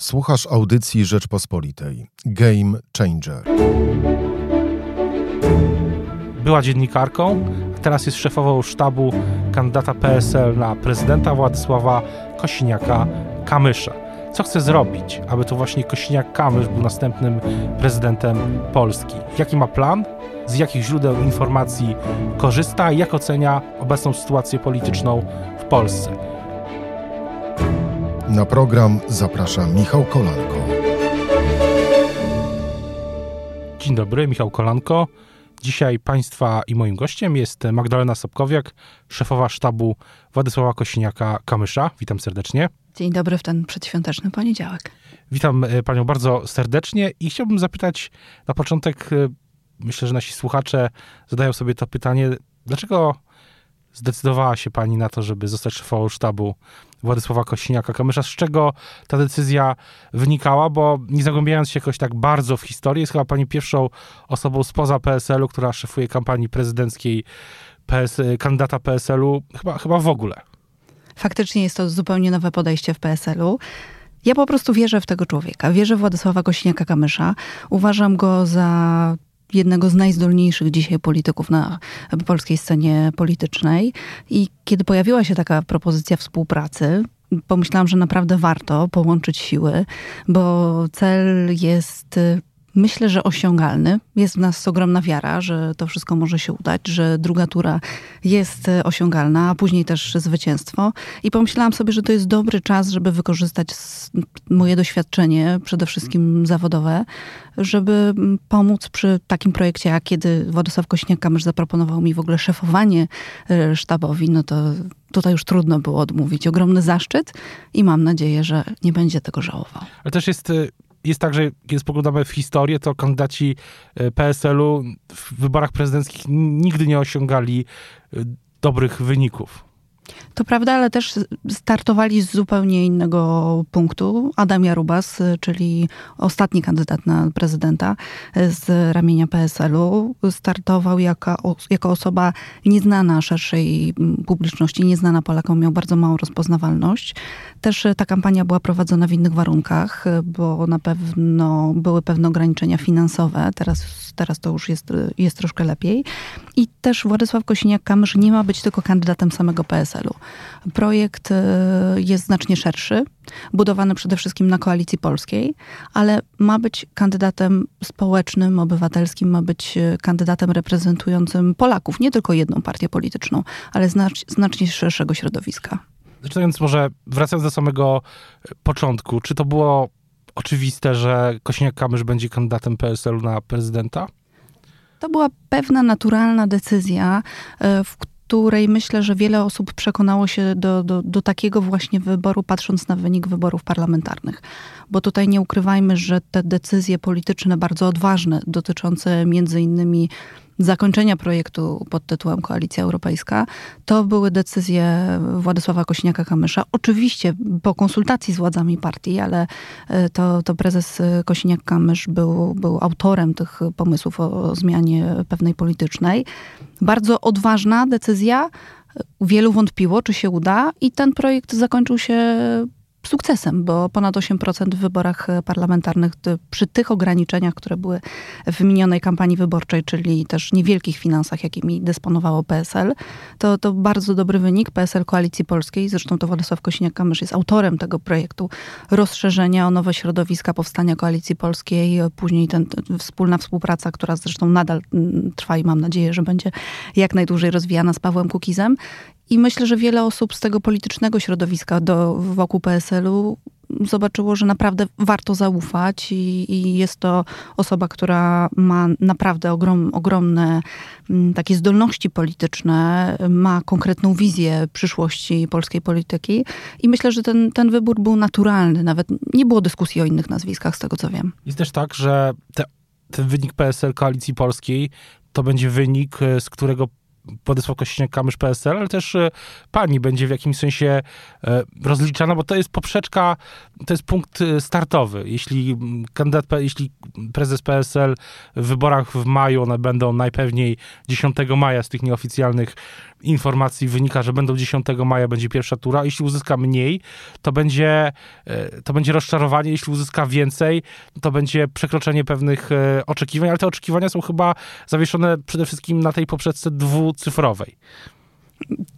Słuchasz audycji Rzeczpospolitej. Game Changer. Była dziennikarką, a teraz jest szefową sztabu kandydata PSL na prezydenta Władysława Kosiniaka-Kamysza. Co chce zrobić, aby to właśnie Kosiniak-Kamysz był następnym prezydentem Polski? Jaki ma plan? Z jakich źródeł informacji korzysta i jak ocenia obecną sytuację polityczną w Polsce? Na program zaprasza Michał Kolanko. Dzień dobry, Michał Kolanko. Dzisiaj Państwa i moim gościem jest Magdalena Sobkowiak, szefowa sztabu Władysława Kosiniaka-Kamysza. Witam serdecznie. Dzień dobry w ten przedświąteczny poniedziałek. Witam e, Panią bardzo serdecznie i chciałbym zapytać na początek, e, myślę, że nasi słuchacze zadają sobie to pytanie, dlaczego zdecydowała się Pani na to, żeby zostać szefową sztabu Władysława Kosiniaka-Kamysza. Z czego ta decyzja wynikała? Bo nie zagłębiając się jakoś tak bardzo w historię, jest chyba Pani pierwszą osobą spoza PSL-u, która szefuje kampanii prezydenckiej PS, kandydata PSL-u chyba, chyba w ogóle. Faktycznie jest to zupełnie nowe podejście w PSL-u. Ja po prostu wierzę w tego człowieka. Wierzę w Władysława Kosiniaka-Kamysza. Uważam go za jednego z najzdolniejszych dzisiaj polityków na polskiej scenie politycznej. I kiedy pojawiła się taka propozycja współpracy, pomyślałam, że naprawdę warto połączyć siły, bo cel jest myślę, że osiągalny. Jest w nas ogromna wiara, że to wszystko może się udać, że druga tura jest osiągalna, a później też zwycięstwo. I pomyślałam sobie, że to jest dobry czas, żeby wykorzystać moje doświadczenie, przede wszystkim zawodowe, żeby pomóc przy takim projekcie, jak kiedy Władysław Kośniak-Kamysz zaproponował mi w ogóle szefowanie e, sztabowi, no to tutaj już trudno było odmówić. Ogromny zaszczyt i mam nadzieję, że nie będzie tego żałował. Ale też jest e, jest tak, że kiedy spoglądamy w historię, to kandydaci e, PSL-u w wyborach prezydenckich nigdy nie osiągali e, dobrych wyników. To prawda, ale też startowali z zupełnie innego punktu. Adam Jarubas, czyli ostatni kandydat na prezydenta z ramienia PSL-u, startował jako, jako osoba nieznana szerszej publiczności, nieznana Polakom, miał bardzo małą rozpoznawalność. Też ta kampania była prowadzona w innych warunkach, bo na pewno były pewne ograniczenia finansowe. Teraz, teraz to już jest, jest troszkę lepiej. I też Władysław Kosiniak-Kamysz nie ma być tylko kandydatem samego PSL-u. Projekt e, jest znacznie szerszy, budowany przede wszystkim na koalicji polskiej, ale ma być kandydatem społecznym, obywatelskim, ma być e, kandydatem reprezentującym Polaków, nie tylko jedną partię polityczną, ale znacz, znacznie szerszego środowiska. Zaczynając może, wracając do samego początku, czy to było oczywiste, że Kosiniak-Kamysz będzie kandydatem PSL-u na prezydenta? To była pewna naturalna decyzja, w której myślę, że wiele osób przekonało się do, do, do takiego właśnie wyboru, patrząc na wynik wyborów parlamentarnych. Bo tutaj nie ukrywajmy, że te decyzje polityczne, bardzo odważne, dotyczące między innymi zakończenia projektu pod tytułem Koalicja Europejska, to były decyzje Władysława Kosiniaka-Kamysza. Oczywiście po konsultacji z władzami partii, ale e, to, to prezes Kosiniak-Kamysz był, był autorem tych pomysłów o zmianie pewnej politycznej. Bardzo odważna decyzja. Wielu wątpiło, czy się uda, i ten projekt zakończył się sukcesem, bo ponad 8% w wyborach parlamentarnych przy tych ograniczeniach, które były w minionej kampanii wyborczej, czyli też niewielkich finansach, jakimi dysponowało PSL, to, to bardzo dobry wynik PSL Koalicji Polskiej. Zresztą to Władysław Kosiniak-Kamysz jest autorem tego projektu rozszerzenia o nowe środowiska powstania Koalicji Polskiej, później ten, ten, wspólna współpraca, która zresztą nadal trwa i mam nadzieję, że będzie jak najdłużej rozwijana z Pawłem Kukizem. I myślę, że wiele osób z tego politycznego środowiska do, wokół PSL-u zobaczyło, że naprawdę warto zaufać i, i, jest to osoba, która ma naprawdę ogrom, ogromne m, takie zdolności polityczne, ma konkretną wizję przyszłości polskiej polityki i myślę, że ten, ten wybór był naturalny. Nawet nie było dyskusji o innych nazwiskach, z tego co wiem. Jest też tak, że te, ten wynik PSL Koalicji Polskiej to będzie wynik, z którego Władysław Kośniak-Kamysz PSL, ale też e, pani będzie w jakimś sensie e, rozliczana, bo to jest poprzeczka, to jest punkt e, startowy. Jeśli kandydat, jeśli prezes PSL w wyborach w maju, one będą najpewniej 10 maja z tych nieoficjalnych informacji wynika, że będą 10 maja, będzie pierwsza tura. Jeśli uzyska mniej, to będzie, e, to będzie rozczarowanie. Jeśli uzyska więcej, to będzie przekroczenie pewnych e, oczekiwań, ale te oczekiwania są chyba zawieszone przede wszystkim na tej poprzedce dwucyfrowej.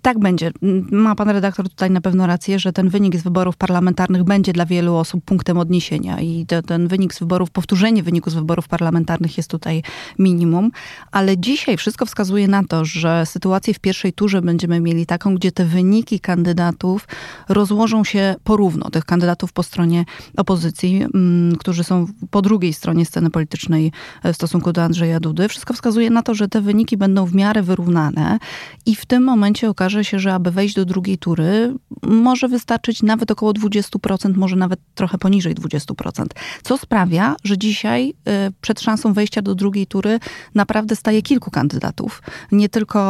Tak będzie. Ma pan redaktor tutaj na pewno rację, że ten wynik z wyborów parlamentarnych będzie dla wielu osób punktem odniesienia i ten wynik z wyborów, powtórzenie wyniku z wyborów parlamentarnych jest tutaj minimum, ale dzisiaj wszystko wskazuje na to, że sytuację w pierwszej turze będziemy mieli taką, gdzie te wyniki kandydatów rozłożą się porówno, tych kandydatów po stronie opozycji, mm, którzy są po drugiej stronie sceny politycznej w stosunku do Andrzeja Dudy. Wszystko wskazuje na to, że te wyniki będą w miarę wyrównane i w tym momencie okaże się, że aby wejść do drugiej tury, może wystarczyć nawet około 20%, może nawet trochę poniżej 20%. Co sprawia, że dzisiaj y, przed szansą wejścia do drugiej tury naprawdę staje kilku kandydatów. Nie tylko,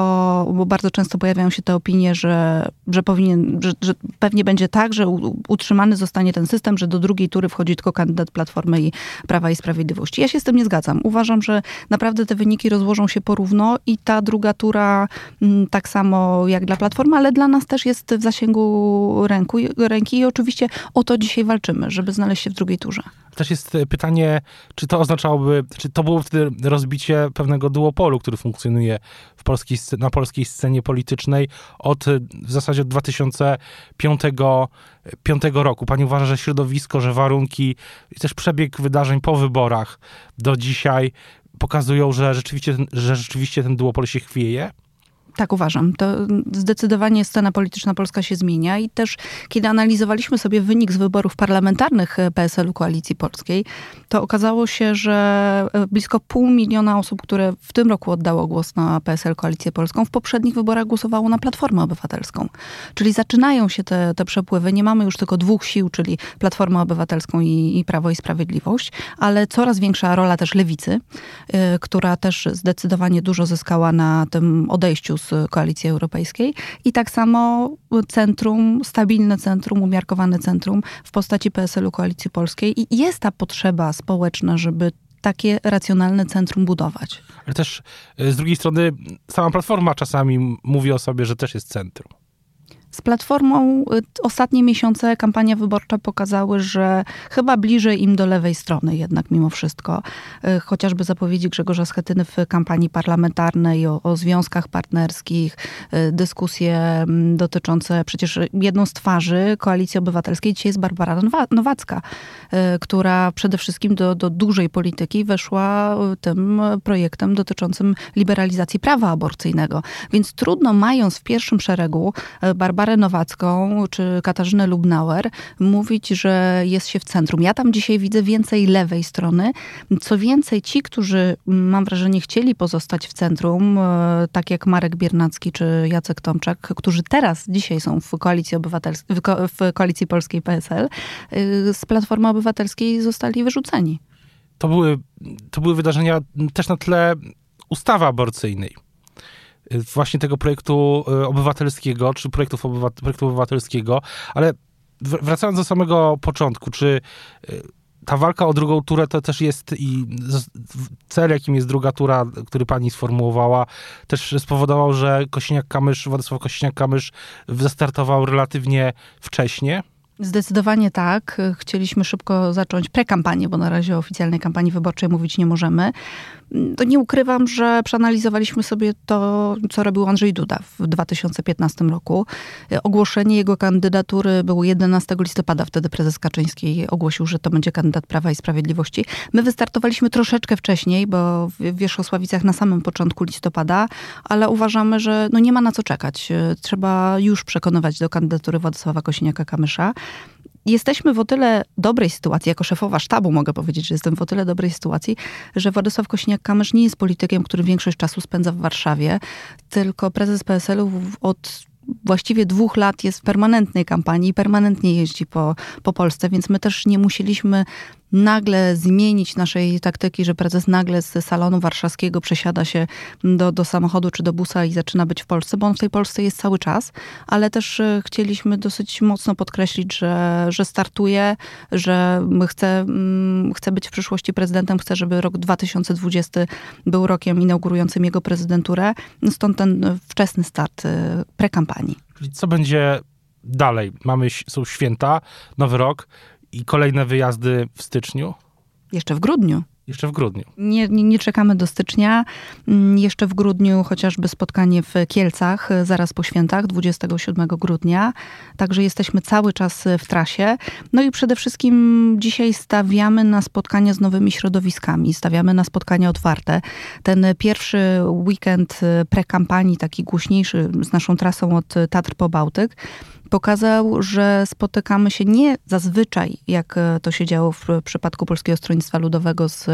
bo bardzo często pojawiają się te opinie, że, że, powinien, że, że pewnie będzie tak, że utrzymany zostanie ten system, że do drugiej tury wchodzi tylko kandydat Platformy i Prawa i Sprawiedliwości. Ja się z tym nie zgadzam. Uważam, że naprawdę te wyniki rozłożą się porówno i ta druga tura mm, tak samo jak dla Platformy, ale dla nas też jest w zasięgu ręku, ręki i oczywiście o to dzisiaj walczymy, żeby znaleźć się w drugiej turze. Też jest pytanie, czy to oznaczałoby, czy to było wtedy rozbicie pewnego duopolu, który funkcjonuje w polskiej, na polskiej scenie politycznej od w zasadzie od 2005 5 roku. Pani uważa, że środowisko, że warunki i też przebieg wydarzeń po wyborach do dzisiaj pokazują, że rzeczywiście, że rzeczywiście ten duopol się chwieje? Tak uważam. To zdecydowanie scena polityczna polska się zmienia i też kiedy analizowaliśmy sobie wynik z wyborów parlamentarnych PSL-u Koalicji Polskiej, to okazało się, że e, blisko pół miliona osób, które w tym roku oddało głos na PSL Koalicję Polską, w poprzednich wyborach głosowało na Platformę Obywatelską. Czyli zaczynają się te, te przepływy. Nie mamy już tylko dwóch sił, czyli Platformę Obywatelską i, i Prawo i Sprawiedliwość, ale coraz większa rola też lewicy, y, która też zdecydowanie dużo zyskała na tym odejściu z Koalicji Europejskiej i tak samo centrum, stabilne centrum, umiarkowane centrum w postaci PSL-u Koalicji Polskiej i jest ta potrzeba społeczna, żeby takie racjonalne centrum budować. Ale też y, z drugiej strony sama Platforma czasami mówi o sobie, że też jest centrum. Z Platformą y, ostatnie miesiące kampania wyborcza pokazały, że chyba bliżej im do lewej strony jednak mimo wszystko. Y, chociażby zapowiedzi Grzegorza Schetyny w kampanii parlamentarnej o, o związkach partnerskich, y, dyskusje mm, dotyczące przecież jedną z twarzy Koalicji Obywatelskiej dzisiaj jest Barbara Nowacka, która przede wszystkim do, do dużej polityki weszła tym projektem dotyczącym liberalizacji prawa aborcyjnego. Więc trudno mając w pierwszym szeregu Barbara Barbarę Nowacką czy Katarzynę Lubnauer mówić, że jest się w centrum. Ja tam dzisiaj widzę więcej lewej strony. Co więcej, ci, którzy mam wrażenie chcieli pozostać w centrum, e, tak jak Marek Biernacki czy Jacek Tomczak, którzy teraz, dzisiaj są w Koalicji Obywatelskiej, w Koalicji Polskiej PSL, e, z Platformy Obywatelskiej zostali wyrzuceni. To były, to były wydarzenia też na tle ustawy aborcyjnej właśnie tego projektu e, obywatelskiego, czy projektów projektu obywatelskiego, ale wracając do samego początku, czy e, ta walka o drugą turę to też jest i cel, jakim jest druga tura, który pani sformułowała, też spowodował, że Kosiniak-Kamysz, Władysław Kosiniak-Kamysz zastartował relatywnie wcześnie. Zdecydowanie tak. Chcieliśmy szybko zacząć prekampanię, bo na razie o oficjalnej kampanii wyborczej mówić nie możemy to nie ukrywam, że przeanalizowaliśmy sobie to, co robił Andrzej Duda w 2015 roku. Ogłoszenie jego kandydatury było 11 listopada. Wtedy prezes Kaczyński ogłosił, że to będzie kandydat Prawa i Sprawiedliwości. My wystartowaliśmy troszeczkę wcześniej, bo w Wierzchosławicach na samym początku listopada, ale uważamy, że no nie ma na co czekać. Trzeba już przekonywać do kandydatury Władysława Kosiniaka-Kamysza jesteśmy w o tyle dobrej sytuacji, jako szefowa sztabu mogę powiedzieć, że jestem w o tyle dobrej sytuacji, że Władysław Kośniak-Kamysz nie jest politykiem, który większość czasu spędza w Warszawie, tylko prezes PSL-u od właściwie dwóch lat jest w permanentnej kampanii, permanentnie jeździ po, po Polsce, więc my też nie musieliśmy nagle zmienić naszej taktyki, że prezes nagle z salonu warszawskiego przesiada się do, do samochodu czy do busa i zaczyna być w Polsce, bo on w tej Polsce jest cały czas, ale też e, chcieliśmy dosyć mocno podkreślić, że, że startuje, że chce, mm, chce być w przyszłości prezydentem, chce, żeby rok 2020 był rokiem inaugurującym jego prezydenturę. Stąd ten wczesny start e, prekampanii. Co będzie dalej? Mamy, są święta, nowy rok i kolejne wyjazdy w styczniu? Jeszcze w grudniu. Jeszcze w grudniu. Nie, nie, nie, czekamy do stycznia. Mm, jeszcze w grudniu chociażby spotkanie w Kielcach, e, zaraz po świętach, 27 grudnia. Także jesteśmy cały czas w trasie. No i przede wszystkim dzisiaj stawiamy na spotkania z nowymi środowiskami. Stawiamy na spotkania otwarte. Ten pierwszy weekend e, prekampanii, taki głośniejszy z naszą trasą od Tatr po Bałtyk, pokazał, że spotykamy się nie zazwyczaj, jak e, to się działo w przypadku Polskiego Stronnictwa Ludowego z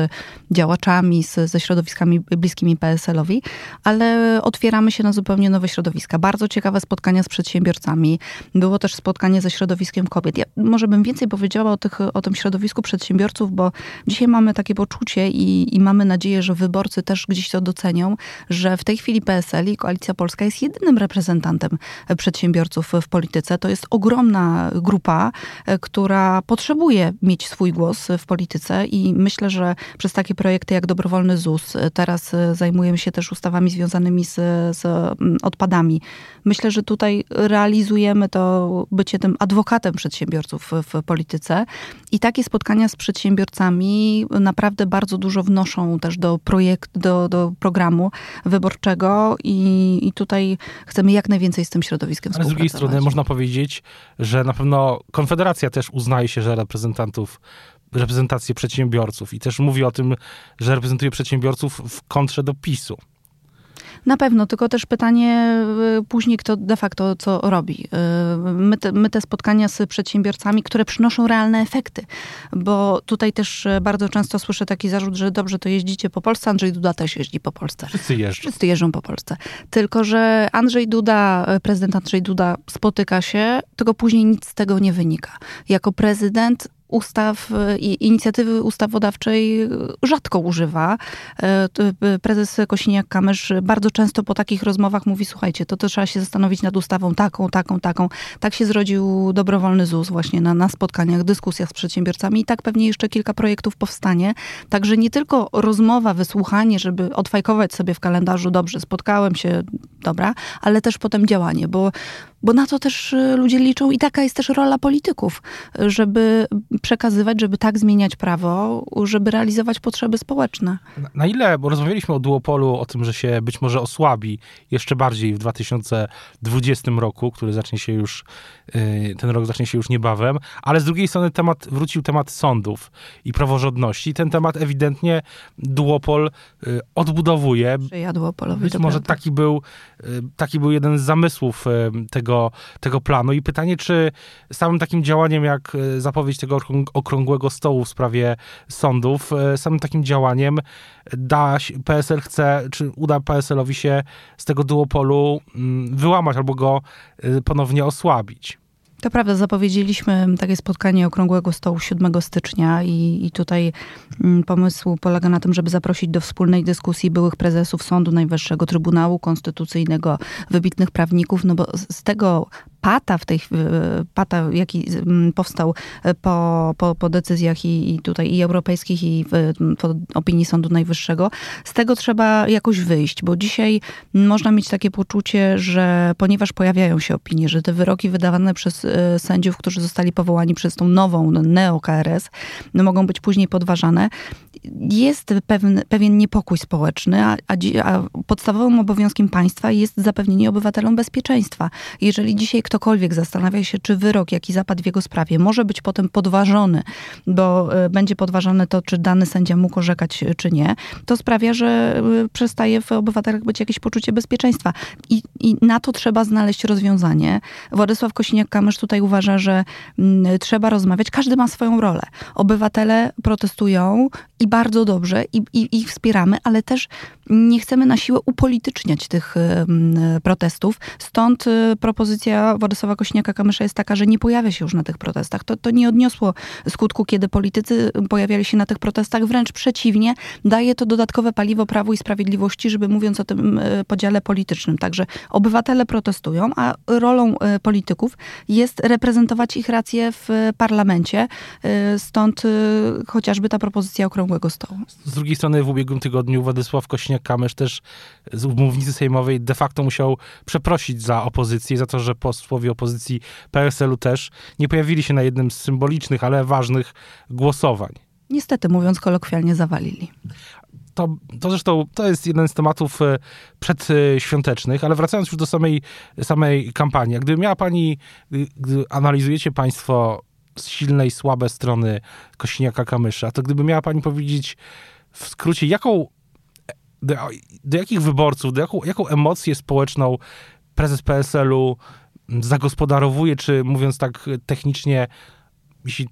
działaczami, z, ze środowiskami bliskimi PSL-owi, ale otwieramy się na zupełnie nowe środowiska. Bardzo ciekawe spotkania z przedsiębiorcami. Było też spotkanie ze środowiskiem kobiet. Ja może bym więcej powiedziała o, tych, o tym środowisku przedsiębiorców, bo dzisiaj mamy takie poczucie i, i mamy nadzieję, że wyborcy też gdzieś to docenią, że w tej chwili PSL i Koalicja Polska jest jedynym reprezentantem przedsiębiorców w polityce polityce. To jest ogromna grupa, e, która potrzebuje mieć swój głos w polityce i myślę, że przez takie projekty jak dobrowolny ZUS, e, teraz e, zajmujemy się też ustawami związanymi z, z mm, odpadami. Myślę, że tutaj realizujemy to bycie tym adwokatem przedsiębiorców w, w polityce i takie spotkania z przedsiębiorcami naprawdę bardzo dużo wnoszą też do projektu, do, do programu wyborczego i, i tutaj chcemy jak najwięcej z tym środowiskiem Ale z drugiej strony można powiedzieć, że na pewno Konfederacja też uznaje się, że reprezentantów reprezentację przedsiębiorców i też mówi o tym, że reprezentuje przedsiębiorców w kontrze do PiSu. Na pewno, tylko też pytanie y, później, kto de facto co robi. Y, my te, my te spotkania z przedsiębiorcami, które przynoszą realne efekty, bo tutaj też y, bardzo często słyszę taki zarzut, że dobrze, to jeździcie po Polsce, Andrzej Duda też jeździ po Polsce. Wszyscy jeżdżą. Wszyscy jeżdżą po Polsce. Tylko, że Andrzej Duda, prezydent Andrzej Duda spotyka się, tylko później nic z tego nie wynika. Jako prezydent ustaw i inicjatywy ustawodawczej rzadko używa. E, prezes Kosiniak-Kamysz bardzo często po takich rozmowach mówi, słuchajcie, to, to trzeba się zastanowić nad ustawą taką, taką, taką. Tak się zrodził dobrowolny ZUS właśnie na, na spotkaniach, dyskusjach z przedsiębiorcami i tak pewnie jeszcze kilka projektów powstanie. Także nie tylko rozmowa, wysłuchanie, żeby odfajkować sobie w kalendarzu, dobrze, spotkałem się, dobra, ale też potem działanie, bo bo na to też y, ludzie liczą i taka jest też rola polityków, żeby przekazywać, żeby tak zmieniać prawo, żeby realizować potrzeby społeczne. Na ile, bo rozmawialiśmy o duopolu, o tym, że się być może osłabi jeszcze bardziej w 2020 roku, który zacznie się już, y, ten rok zacznie się już niebawem, ale z drugiej strony temat, wrócił temat sądów i praworządności. Ten temat ewidentnie duopol y, odbudowuje. Ja duopolowy, być może taki był, taki był jeden z zamysłów tego tego, tego planu. I pytanie, czy samym takim działaniem, jak e, zapowiedź tego okrągłego stołu w sprawie sądów, e, samym takim działaniem da PSL chce, czy uda PSL-owi się z tego duopolu mm, wyłamać albo go e, ponownie osłabić. To prawda, zapowiedzieliśmy takie spotkanie okrągłego stołu 7 stycznia i, i tutaj mm, pomysł polega na tym, żeby zaprosić do wspólnej dyskusji byłych prezesów Sądu Najwyższego, Trybunału Konstytucyjnego, wybitnych prawników, no bo z tego pata w tej pata, jaki powstał e, po, po, po decyzjach i, i tutaj i europejskich, i w, po opinii Sądu Najwyższego, z tego trzeba jakoś wyjść, bo dzisiaj można mieć takie poczucie, że ponieważ pojawiają się opinie, że te wyroki wydawane przez e, sędziów, którzy zostali powołani przez tą nową neo-KRS, no, mogą być później podważane, jest pewien, pewien niepokój społeczny, a, a, podstawowym obowiązkiem państwa jest zapewnienie obywatelom bezpieczeństwa. Jeżeli dzisiaj ktokolwiek zastanawia się, czy wyrok, jaki zapadł w jego sprawie, może być potem podważony, bo e, będzie podważone to, czy dany sędzia mógł orzekać, e, czy nie, to sprawia, że e, przestaje w obywatelach być jakieś poczucie bezpieczeństwa. I, i na to trzeba znaleźć rozwiązanie. Władysław Kosiniak-Kamysz tutaj uważa, że mm, trzeba rozmawiać. Każdy ma swoją rolę. Obywatele protestują i bardzo dobrze i, i, ich wspieramy, ale też nie chcemy na siłę upolityczniać tych protestów. Stąd y, propozycja Władysława Kośniaka-Kamysza jest taka, że nie pojawia się już na tych protestach. To, to nie odniosło skutku, kiedy politycy pojawiali się na tych protestach. Wręcz przeciwnie, daje to dodatkowe paliwo Prawu i Sprawiedliwości, żeby mówiąc o tym y, podziale politycznym. Także obywatele protestują, a rolą y, polityków jest reprezentować ich racje w parlamencie. Stąd chociażby ta propozycja okrągłego stołu. Z drugiej strony w ubiegłym tygodniu Władysław Kośniak-Kamysz też z mównicy sejmowej de facto musiał przeprosić za opozycję, za to, że posłowie opozycji PSL-u też nie pojawili się na jednym z symbolicznych, ale ważnych głosowań. Niestety, mówiąc kolokwialnie, zawalili. To, to zresztą to jest jeden z tematów e, przedświątecznych, ale wracając już do samej, samej kampanii. Gdyby miała pani, gdy analizujecie państwo silne i słabe strony Kośniaka-Kamysza, to gdyby miała pani powiedzieć w skrócie, jaką do, do jakich wyborców, do jaką, jaką emocję społeczną prezes PSL-u zagospodarowuje, czy mówiąc tak technicznie, jeśli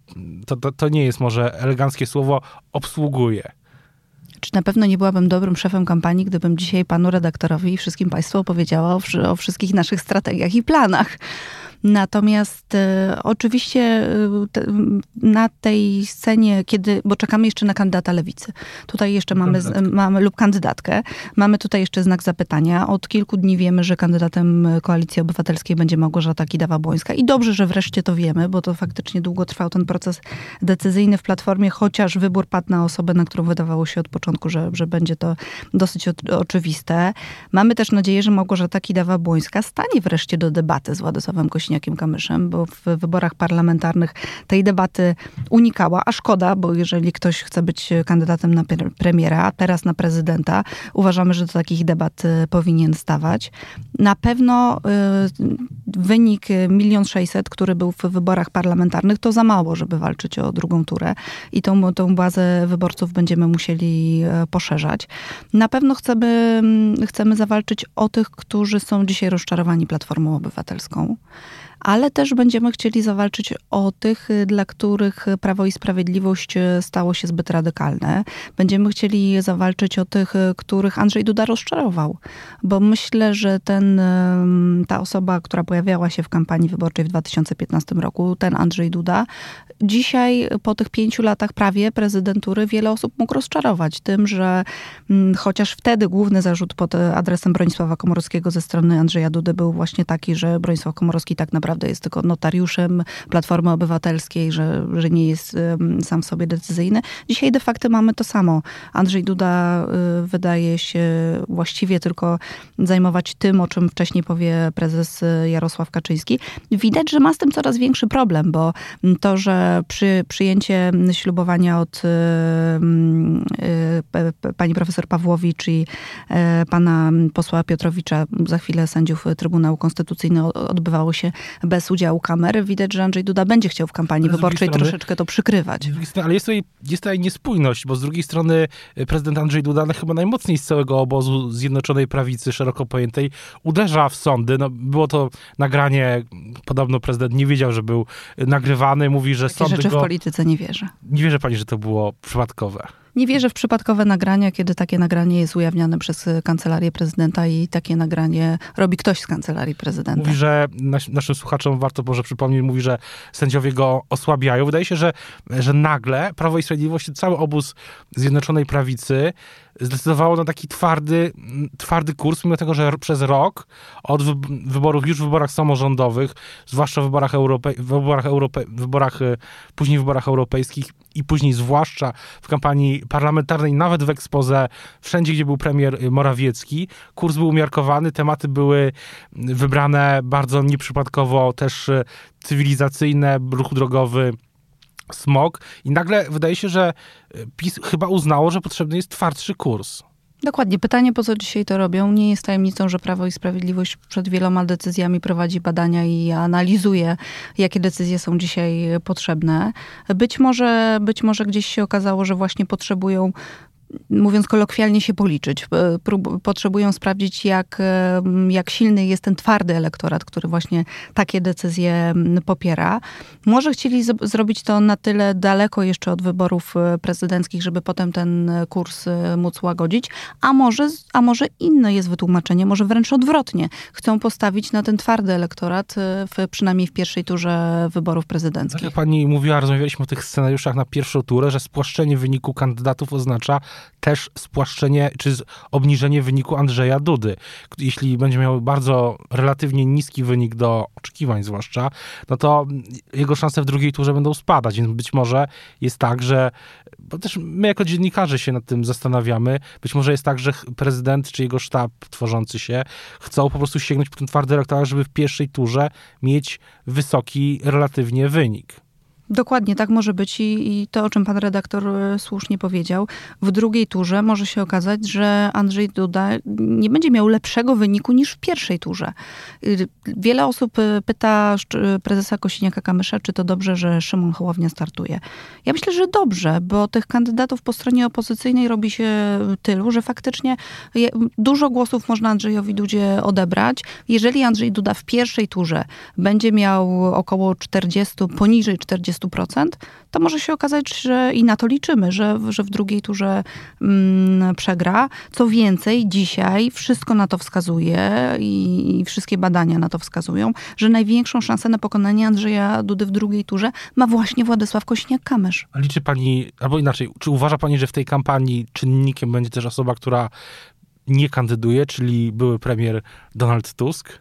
to, to, to nie jest może eleganckie słowo, obsługuje. Czy na pewno nie byłabym dobrym szefem kampanii, gdybym dzisiaj panu redaktorowi i wszystkim państwu opowiedziała o, o wszystkich naszych strategiach i planach. Natomiast e, oczywiście e, na tej scenie, kiedy, bo czekamy jeszcze na kandydata lewicy. Tutaj jeszcze mamy, mamy, lub kandydatkę. Mamy tutaj jeszcze znak zapytania. Od kilku dni wiemy, że kandydatem Koalicji Obywatelskiej będzie Małgorzata Kidawa-Błońska. I dobrze, że wreszcie to wiemy, bo to faktycznie długo trwał ten proces decyzyjny w Platformie, chociaż wybór padł na osobę, na którą wydawało się od początku, że, że będzie to dosyć oczywiste. Mamy też nadzieję, że Małgorzata Kidawa-Błońska stanie wreszcie do debaty z Władysławem Kościelem Kośniakiem Kamyszem, bo w wyborach parlamentarnych tej debaty unikała, a szkoda, bo jeżeli ktoś chce być kandydatem na premiera, a teraz na prezydenta, uważamy, że do takich debat y, powinien stawać. Na pewno y, wynik milion sześćset, który był w wyborach parlamentarnych, to za mało, żeby walczyć o drugą turę i tą, tą bazę wyborców będziemy musieli y, poszerzać. Na pewno chcemy, mm, chcemy zawalczyć o tych, którzy są dzisiaj rozczarowani Platformą Obywatelską ale też będziemy chcieli zawalczyć o tych, y, dla których Prawo i Sprawiedliwość y, stało się zbyt radykalne. Będziemy chcieli zawalczyć o tych, y, których Andrzej Duda rozczarował, bo myślę, że ten, ta osoba, która pojawiała się w kampanii wyborczej w 2015 roku, ten Andrzej Duda, dzisiaj po tych pięciu latach prawie prezydentury wiele osób mógł rozczarować tym, że mm, chociaż wtedy główny zarzut pod adresem Bronisława Komorowskiego ze strony Andrzeja Dudy był właśnie taki, że Bronisław Komorowski tak naprawdę jest tylko notariuszem Platformy Obywatelskiej, że, że nie jest sam w sobie decyzyjny. Dzisiaj de facto mamy to samo. Andrzej Duda y, wydaje się właściwie tylko zajmować tym, o czym wcześniej powie prezes y, Jarosław Kaczyński. Widać, że ma z tym coraz większy problem, bo to, że przy, przyjęcie ślubowania od y, pani profesor Pawłowicz i pana posła Piotrowicza, za chwilę sędziów Trybunału Konstytucyjnego odbywało się bez udziału kamery. Widać, że Andrzej Duda będzie chciał w kampanii wyborczej strony, troszeczkę to przykrywać. ale jest tutaj, jest tutaj niespójność, bo z drugiej strony e, prezydent Andrzej Duda no, chyba najmocniej z całego obozu Zjednoczonej Prawicy, szeroko pojętej, uderza w sądy. No, było to nagranie, podobno prezydent nie wiedział, że był nagrywany. Mówi, że Takie rzeczy go... w polityce nie wierzę. Nie wierzy pani, że to było przypadkowe? Nie wierzę w przypadkowe nagrania, kiedy takie nagranie jest ujawniane przez kancelarię prezydenta i takie nagranie robi ktoś z kancelarii prezydenta. Mówi, że naszym słuchaczom warto może przypomnieć, mówi, że sędziowie go osłabiają. Wydaje się, że, że nagle Prawo i Sprawiedliwość, cały obóz Zjednoczonej Prawicy zdecydowało na taki twardy, twardy kurs, mimo tego, że przez rok od wyborów, już w wyborach samorządowych, zwłaszcza w wyborach, Europe, wyborach, Europe, wyborach, e, później w wyborach europejskich i później zwłaszcza w kampanii parlamentarnej, nawet w ekspoze, wszędzie, gdzie był premier Morawiecki, kurs był umiarkowany, tematy były wybrane bardzo nieprzypadkowo, też e, cywilizacyjne, ruch drogowy, smog i nagle wydaje się, że e, PiS chyba uznało, że potrzebny jest twardszy kurs. Dokładnie. Pytanie, po co dzisiaj to robią? Nie jest tajemnicą, że Prawo i Sprawiedliwość przed wieloma decyzjami prowadzi badania i analizuje, jakie decyzje są dzisiaj potrzebne. Być może, być może gdzieś się okazało, że właśnie potrzebują mówiąc kolokwialnie, się policzyć. Prób- potrzebują sprawdzić, jak, jak silny jest ten twardy elektorat, który właśnie takie decyzje popiera. Może chcieli zrobić to na tyle daleko jeszcze od wyborów e, prezydenckich, żeby potem ten kurs e, móc łagodzić, a może, a może inne jest wytłumaczenie, może wręcz odwrotnie. Chcą postawić na ten twardy elektorat, e, w, przynajmniej w pierwszej turze wyborów prezydenckich. Tak jak pani mówiła, rozmawialiśmy o tych scenariuszach na pierwszą turę, że spłaszczenie wyniku kandydatów oznacza też spłaszczenie czy obniżenie wyniku Andrzeja Dudy. Jeśli będzie miał bardzo relatywnie niski wynik do oczekiwań zwłaszcza, no to jego szanse w drugiej turze będą spadać, więc być może jest tak, że bo też my jako dziennikarze się nad tym zastanawiamy, być może jest tak, że prezydent czy jego sztab tworzący się chcą po prostu sięgnąć po ten twardy elektorat, żeby w pierwszej turze mieć wysoki relatywnie wynik. Dokładnie, tak może być I, i to, o czym pan redaktor e, słusznie powiedział. W drugiej turze może się okazać, że Andrzej Duda nie będzie miał lepszego wyniku niż w pierwszej turze. Y, wiele osób e, pyta prezesa Kosiniaka-Kamysza, czy to dobrze, że Szymon Hołownia startuje. Ja myślę, że dobrze, bo tych kandydatów po stronie opozycyjnej robi się tylu, że faktycznie dużo głosów można Andrzejowi Dudzie odebrać. Jeżeli Andrzej Duda w pierwszej turze będzie miał około 40, poniżej 40 20%, to może się okazać, że i na to liczymy, że, że w drugiej turze mm, przegra. Co więcej, dzisiaj wszystko na to wskazuje i, i wszystkie badania na to wskazują, że największą szansę na pokonanie Andrzeja Dudy w drugiej turze ma właśnie Władysław Kośniak-Kamysz. A liczy pani, albo inaczej, czy uważa pani, że w tej kampanii czynnikiem będzie też osoba, która nie kandyduje, czyli były premier Donald Tusk?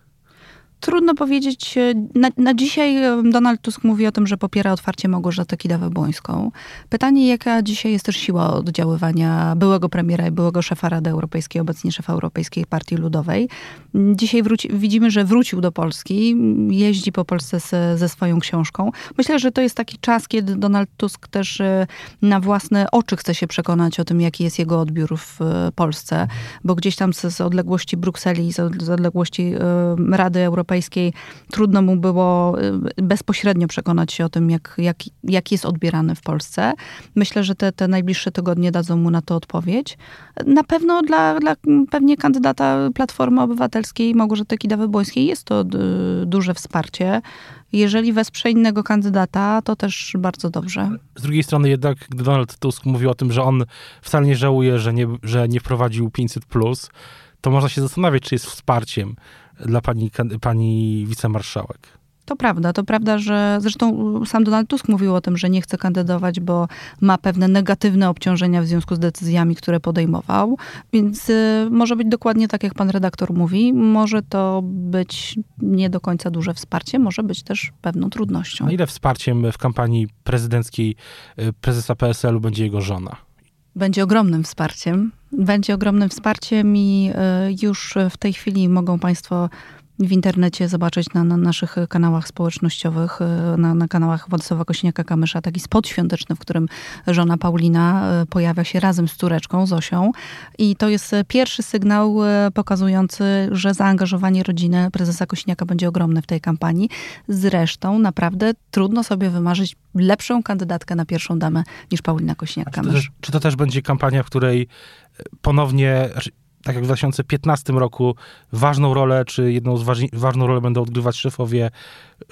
Trudno powiedzieć. E, na, na, dzisiaj e, Donald Tusk mówi o tym, że popiera otwarcie Małgorzatę Kidawę-Błońską. Pytanie, jaka dzisiaj jest też siła oddziaływania byłego premiera i byłego szefa Rady Europejskiej, obecnie szefa Europejskiej Partii Ludowej. Dzisiaj wróci, widzimy, że wrócił do Polski, jeździ po Polsce z, ze swoją książką. Myślę, że to jest taki czas, kiedy Donald Tusk też e, na własne oczy chce się przekonać o tym, jaki jest jego odbiór w Polsce, bo gdzieś tam z, z odległości Brukseli, z, z odległości Rady Europejskiej Europejskiej trudno mu było y, bezpośrednio przekonać się o tym, jak, jak, jak jest odbierany w Polsce. Myślę, że te, te najbliższe tygodnie dadzą mu na to odpowiedź. Na pewno dla, dla pewnie kandydata Platformy Obywatelskiej Małgorzaty Kidawy-Błońskiej jest to duże wsparcie. Jeżeli wesprze innego kandydata, to też bardzo dobrze. Z drugiej strony jednak, gdy Donald Tusk mówił o tym, że on wcale nie żałuje, że nie, że nie wprowadził 500+, to można się zastanawiać, czy jest wsparciem dla pani, pani wicemarszałek. To prawda, to prawda, że zresztą sam Donald Tusk mówił o tym, że nie chce kandydować, bo ma pewne negatywne obciążenia w związku z decyzjami, które podejmował. Więc y, może być dokładnie tak, jak pan redaktor mówi. Może to być nie do końca duże wsparcie, może być też pewną trudnością. Na ile wsparciem w kampanii prezydenckiej y, prezesa PSL-u będzie jego żona? Będzie ogromnym wsparciem. Będzie ogromnym wsparciem i y, już w tej chwili mogą Państwo w internecie zobaczyć na, na naszych kanałach społecznościowych, e, na, na kanałach Władysława Kośniaka-Kamysza, taki spot świąteczny, w którym żona Paulina e, pojawia się razem z córeczką Zosią. I to jest pierwszy sygnał e, pokazujący, że zaangażowanie rodziny prezesa Kośniaka będzie ogromne w tej kampanii. Zresztą naprawdę trudno sobie wymarzyć lepszą kandydatkę na pierwszą damę niż Paulina Kośniak-Kamysz. Czy, czy, to też będzie kampania, w której ponownie... Tak jak w 2015 roku, ważną rolę, czy jedną z ważni, ważną rolę będą odgrywać szefowie,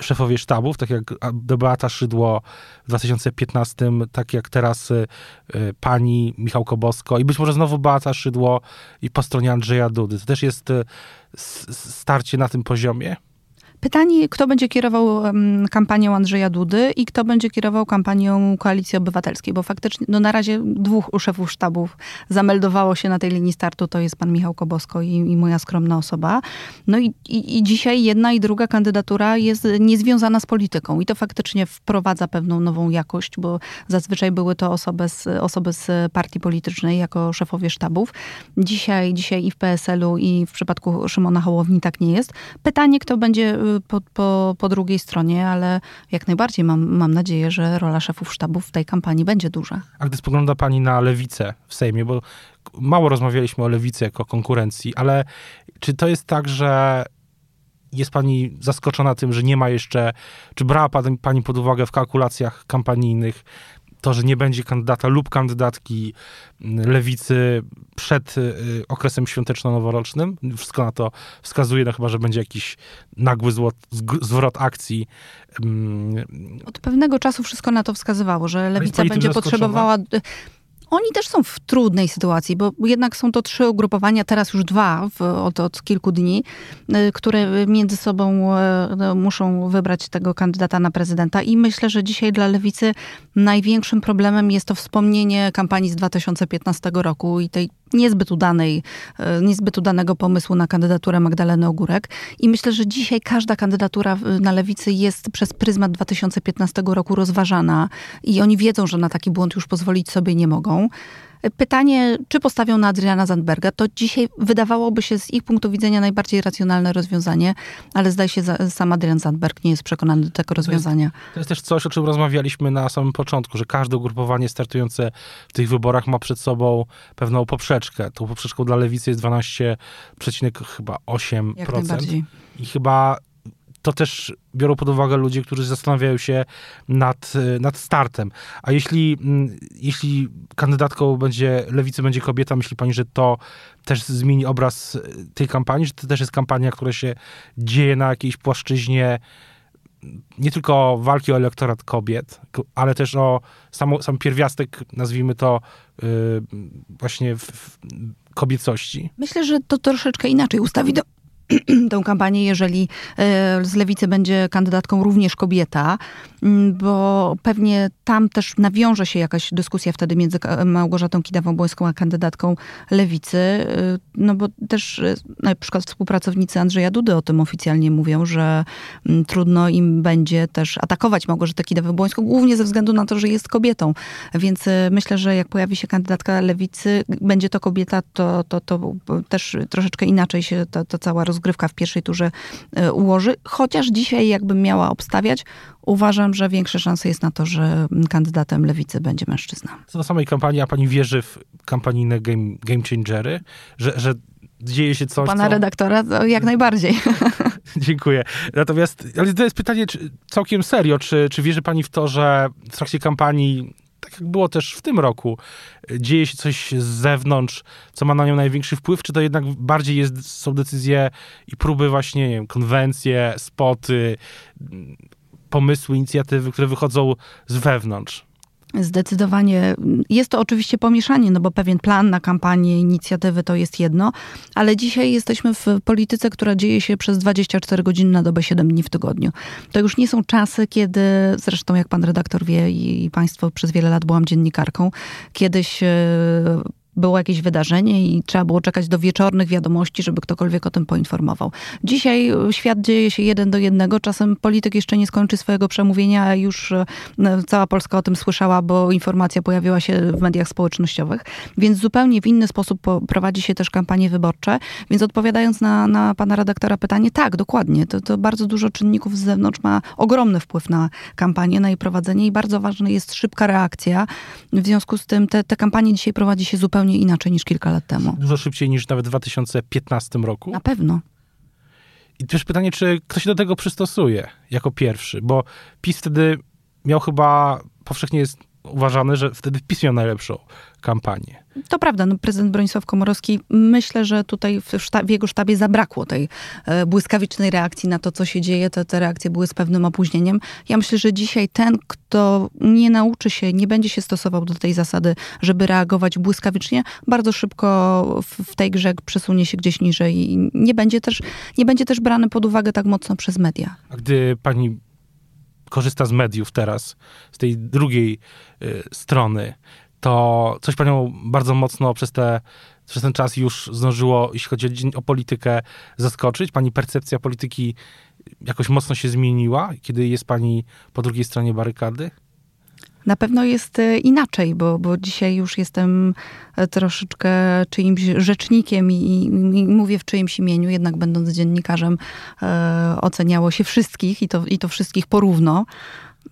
szefowie sztabów, tak jak Beata Szydło w 2015, tak jak teraz y, y, pani Michał Kobosko i być może znowu Beata Szydło i po stronie Andrzeja Dudy. To też jest y, starcie na tym poziomie? Pytanie, kto będzie kierował kampanią Andrzeja Dudy i kto będzie kierował kampanią Koalicji Obywatelskiej, bo faktycznie no na razie dwóch szefów sztabów zameldowało się na tej linii startu, to jest pan Michał Kobosko i, i moja skromna osoba. No i, i, i, dzisiaj jedna i druga kandydatura jest niezwiązana z polityką i to faktycznie wprowadza pewną nową jakość, bo zazwyczaj były to osoby z, osoby z partii politycznej jako szefowie sztabów. Dzisiaj, dzisiaj i w PSL-u i w przypadku Szymona Hołowni tak nie jest. Pytanie, kto będzie y, po, po, po drugiej stronie, ale jak najbardziej mam, mam nadzieję, że rola szefów sztabów w tej kampanii będzie duża. A gdy spogląda pani na lewicę w Sejmie, bo mało rozmawialiśmy o lewicy jako konkurencji, ale czy to jest tak, że jest pani zaskoczona tym, że nie ma jeszcze, czy brała pani pod uwagę w kalkulacjach kampanijnych to, że nie będzie kandydata lub kandydatki lewicy przed okresem świąteczno-noworocznym. Wszystko na to wskazuje, no chyba, że będzie jakiś nagły złot, zwrot akcji. Od pewnego czasu wszystko na to wskazywało, że lewica będzie potrzebowała oni też są w trudnej sytuacji, bo jednak są to trzy ugrupowania, teraz już dwa w, od, od, kilku dni, y, które między sobą y, no, muszą wybrać tego kandydata na prezydenta. I myślę, że dzisiaj dla lewicy największym problemem jest to wspomnienie kampanii z 2015 roku i tej niezbyt udanej, e, niezbyt udanego pomysłu na kandydaturę Magdaleny Ogórek. I myślę, że dzisiaj każda kandydatura na lewicy jest przez pryzmat 2015 roku rozważana i oni wiedzą, że na taki błąd już pozwolić sobie nie mogą. Pytanie, czy postawią na Adriana Zandberga, to dzisiaj wydawałoby się z ich punktu widzenia najbardziej racjonalne rozwiązanie, ale zdaje się, że sam Adrian Zandberg nie jest przekonany do tego rozwiązania. To jest, to jest też coś, o czym rozmawialiśmy na samym początku, że każde ugrupowanie startujące w tych wyborach ma przed sobą pewną poprzeczkę. Tą poprzeczką dla lewicy jest 12,8%. I chyba to też biorą pod uwagę ludzie, którzy zastanawiają się nad, nad startem. A jeśli, mm, jeśli kandydatką będzie lewicy będzie kobieta, myśli pani, że to też zmieni obraz tej kampanii, że to też jest kampania, która się dzieje na jakiejś płaszczyźnie nie tylko walki o elektorat kobiet, ale też o samo, sam pierwiastek, nazwijmy to, yy, właśnie w, w kobiecości? Myślę, że to troszeczkę inaczej ustawi do, tę kampanię, jeżeli e, z lewicy będzie kandydatką również kobieta, bo pewnie tam też nawiąże się jakaś dyskusja wtedy między Małgorzatą Kidawą-Błońską a kandydatką lewicy, e, no bo też e, na przykład współpracownicy Andrzeja Dudy o tym oficjalnie mówią, że trudno im będzie też atakować Małgorzatę Kidawę-Błońską, głównie ze względu na to, że jest kobietą. Więc myślę, że jak pojawi się kandydatka lewicy, będzie to kobieta, to, to, to też troszeczkę inaczej się ta, ta cała rozgrywka w pierwszej turze e, ułoży. Chociaż dzisiaj, jakbym miała obstawiać, uważam, że większe szanse jest na to, że kandydatem lewicy będzie mężczyzna. Co do samej kampanii, a pani wierzy w kampanijne game, game changery? Że, że dzieje się coś. Pana co... redaktora to jak najbardziej. Dziękuję. Natomiast, ale to jest pytanie czy, całkiem serio, czy, czy wierzy pani w to, że w trakcie kampanii tak jak było też w tym roku, dzieje się coś z zewnątrz, co ma na nią największy wpływ, czy to jednak bardziej jest, są decyzje i próby właśnie, nie wiem, konwencje, spoty, pomysły, inicjatywy, które wychodzą z wewnątrz? Zdecydowanie. Jest to oczywiście pomieszanie, no bo pewien plan na kampanię, inicjatywy to jest jedno, ale dzisiaj jesteśmy w polityce, która dzieje się przez 24 godziny na dobę, 7 dni w tygodniu. To już nie są czasy, kiedy, zresztą jak pan redaktor wie i państwo przez wiele lat byłam dziennikarką, kiedyś e, było jakieś wydarzenie i trzeba było czekać do wieczornych wiadomości, żeby ktokolwiek o tym poinformował. Dzisiaj e, świat dzieje się jeden do jednego. Czasem polityk jeszcze nie skończy swojego przemówienia, a już e, cała Polska o tym słyszała, bo informacja pojawiła się w mediach społecznościowych. Więc zupełnie w inny sposób prowadzi się też kampanie wyborcze. Więc odpowiadając na, na pana redaktora pytanie, tak, dokładnie. To, to bardzo dużo czynników z zewnątrz ma ogromny wpływ na kampanię, na jej prowadzenie i bardzo ważna jest szybka reakcja. W związku z tym te, te kampanie dzisiaj prowadzi się zupełnie zupełnie inaczej niż kilka lat temu. Dużo szybciej niż nawet w 2015 roku? Na pewno. I też pytanie, czy ktoś się do tego przystosuje jako pierwszy, bo PiS wtedy miał chyba, powszechnie jest uważane, że wtedy PiS miał najlepszą kampanię. To prawda, no, prezydent Bronisław Komorowski, myślę, że tutaj w, sztab, w jego sztabie zabrakło tej e, błyskawicznej reakcji na to, co się dzieje. Te, te reakcje były z pewnym opóźnieniem. Ja myślę, że dzisiaj ten, kto nie nauczy się, nie będzie się stosował do tej zasady, żeby reagować błyskawicznie, bardzo szybko w, w tej grze przesunie się gdzieś niżej i nie będzie też, nie będzie też brany pod uwagę tak mocno przez media. A gdy pani korzysta z mediów teraz, z tej drugiej y, strony, to coś panią bardzo mocno przez, te, przez ten czas już zdążyło, jeśli chodzi o, o politykę, zaskoczyć? Pani percepcja polityki jakoś mocno się zmieniła, kiedy jest pani po drugiej stronie barykady? Na pewno jest e, inaczej, bo, bo dzisiaj już jestem e, troszeczkę czyimś rzecznikiem i, i mówię w czyimś imieniu, jednak będąc dziennikarzem, e, oceniało się wszystkich i to, i to wszystkich porówno.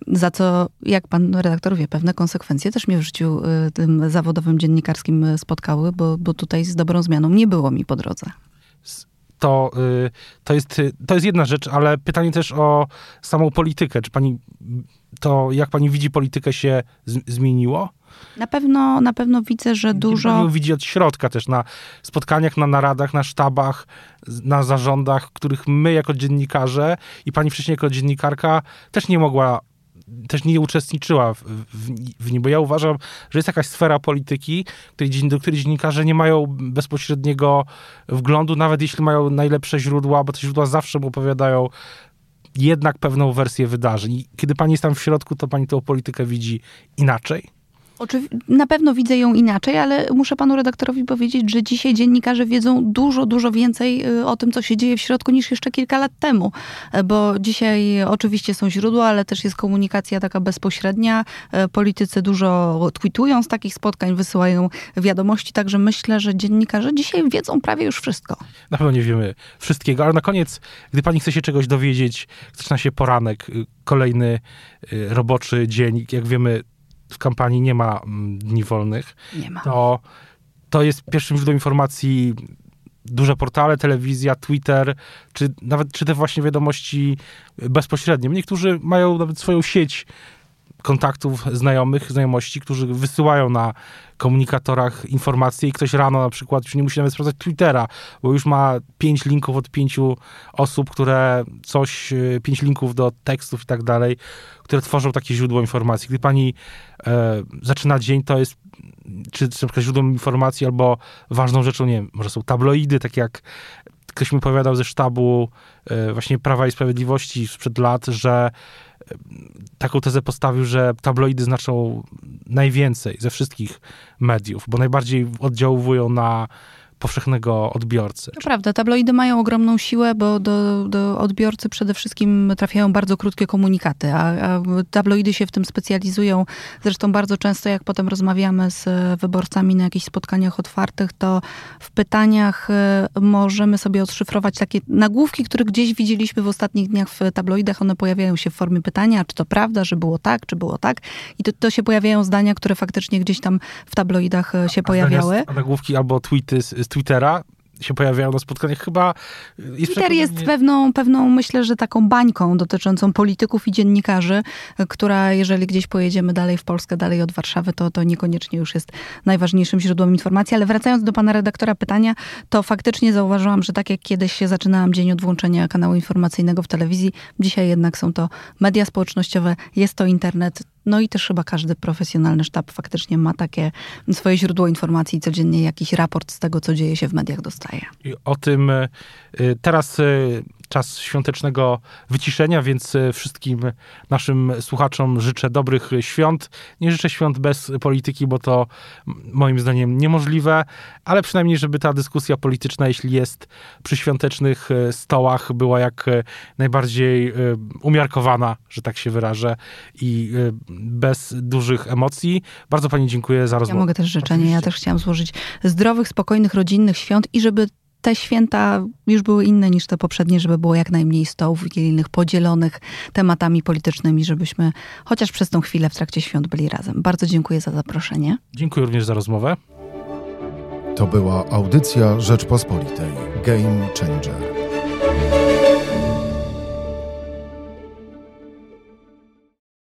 Za co, jak pan redaktor wie, pewne konsekwencje też mnie w życiu e, tym zawodowym dziennikarskim spotkały, bo, bo tutaj z dobrą zmianą nie było mi po drodze. To, to, jest, to jest jedna rzecz, ale pytanie też o samą politykę. Czy pani to jak pani widzi, politykę się zmieniło? Na pewno, na pewno widzę, że dużo... Pani widzi od środka też, na spotkaniach, na naradach, na sztabach, na zarządach, których my jako dziennikarze i pani wcześniej jako dziennikarka też nie mogła, też nie uczestniczyła w, w, w nim, bo ja uważam, że jest jakaś sfera polityki, której, do której dziennikarze nie mają bezpośredniego wglądu, nawet jeśli mają najlepsze źródła, bo te źródła zawsze mu opowiadają jednak pewną wersję wydarzeń. Kiedy pani jest tam w środku, to pani tę politykę widzi inaczej. Na pewno widzę ją inaczej, ale muszę panu redaktorowi powiedzieć, że dzisiaj dziennikarze wiedzą dużo, dużo więcej y, o tym, co się dzieje w środku niż jeszcze kilka lat temu. E, Bo dzisiaj oczywiście są źródła, ale też jest komunikacja taka bezpośrednia. E, Politycy dużo tweetują z takich spotkań, wysyłają wiadomości, także myślę, że dziennikarze dzisiaj wiedzą prawie już wszystko. Na pewno nie wiemy wszystkiego, ale na koniec, gdy pani chce się czegoś dowiedzieć, zaczyna się poranek, y, kolejny y, roboczy dzień. Jak wiemy, w kampanii nie ma mm, dni wolnych. Nie ma. To, to jest pierwszym źródłem informacji duże portale, telewizja, Twitter, czy nawet czy te właśnie wiadomości bezpośrednie. Niektórzy mają nawet swoją sieć kontaktów, znajomych, znajomości, którzy wysyłają na komunikatorach informacje i ktoś rano na przykład już nie musi nawet sprawdzać Twittera, bo już ma pięć linków od pięciu osób, które coś, e, pięć linków do tekstów i tak dalej, które tworzą takie źródło informacji. Gdy pani e, zaczyna dzień, to jest czy, czy na przykład źródłem informacji albo ważną rzeczą, nie wiem, może są tabloidy, tak jak ktoś mi opowiadał ze sztabu e, właśnie Prawa i Sprawiedliwości sprzed lat, że e, taką tezę postawił, że tabloidy znaczą najwięcej ze wszystkich mediów, bo najbardziej oddziałują na powszechnego odbiorcę. To prawda, tabloidy mają ogromną siłę, bo do, do odbiorcy przede wszystkim trafiają bardzo krótkie komunikaty, a, a tabloidy się w tym specjalizują. Zresztą bardzo często, jak potem rozmawiamy z wyborcami na jakichś spotkaniach otwartych, to w pytaniach e, możemy sobie odszyfrować takie nagłówki, które gdzieś widzieliśmy w ostatnich dniach w tabloidach. One pojawiają się w formie pytania, czy to prawda, że było tak, czy było tak. I to, to się pojawiają zdania, które faktycznie gdzieś tam w tabloidach e, się pojawiały. A nagłówki albo tweety z, z Twittera się pojawiają na spotkaniach. Chyba jest Twitter jest pewną, pewną, myślę, że taką bańką dotyczącą polityków i dziennikarzy, która, jeżeli gdzieś pojedziemy dalej w Polskę, dalej od Warszawy, to, to niekoniecznie już jest najważniejszym źródłem informacji. Ale wracając do pana redaktora pytania, to faktycznie zauważyłam, że tak jak kiedyś się zaczynałam dzień od włączenia kanału informacyjnego w telewizji, dzisiaj jednak są to media społecznościowe, jest to internet. No i też chyba każdy profesjonalny sztab faktycznie ma takie swoje źródło informacji i codziennie jakiś raport z tego, co dzieje się w mediach dostaje. I o tym y, teraz y, czas świątecznego wyciszenia, więc y, wszystkim naszym słuchaczom życzę dobrych świąt. Nie życzę świąt bez polityki, bo to moim zdaniem niemożliwe, ale przynajmniej, żeby ta dyskusja polityczna, jeśli jest przy świątecznych y, stołach, była jak y, najbardziej umiarkowana, że tak się wyrażę, i bez dużych emocji. Bardzo pani dziękuję za Ja rozmowę. mogę też życzenie. Ja też chciałam złożyć zdrowych, spokojnych, rodzinnych świąt i żeby te święta już były inne niż te poprzednie, żeby było jak najmniej stołów wigilijnych podzielonych tematami politycznymi, żebyśmy chociaż przez tą chwilę w trakcie świąt byli razem. Bardzo dziękuję za zaproszenie. Dziękuję również za rozmowę. To była audycja Rzeczpospolitej. Game Changer.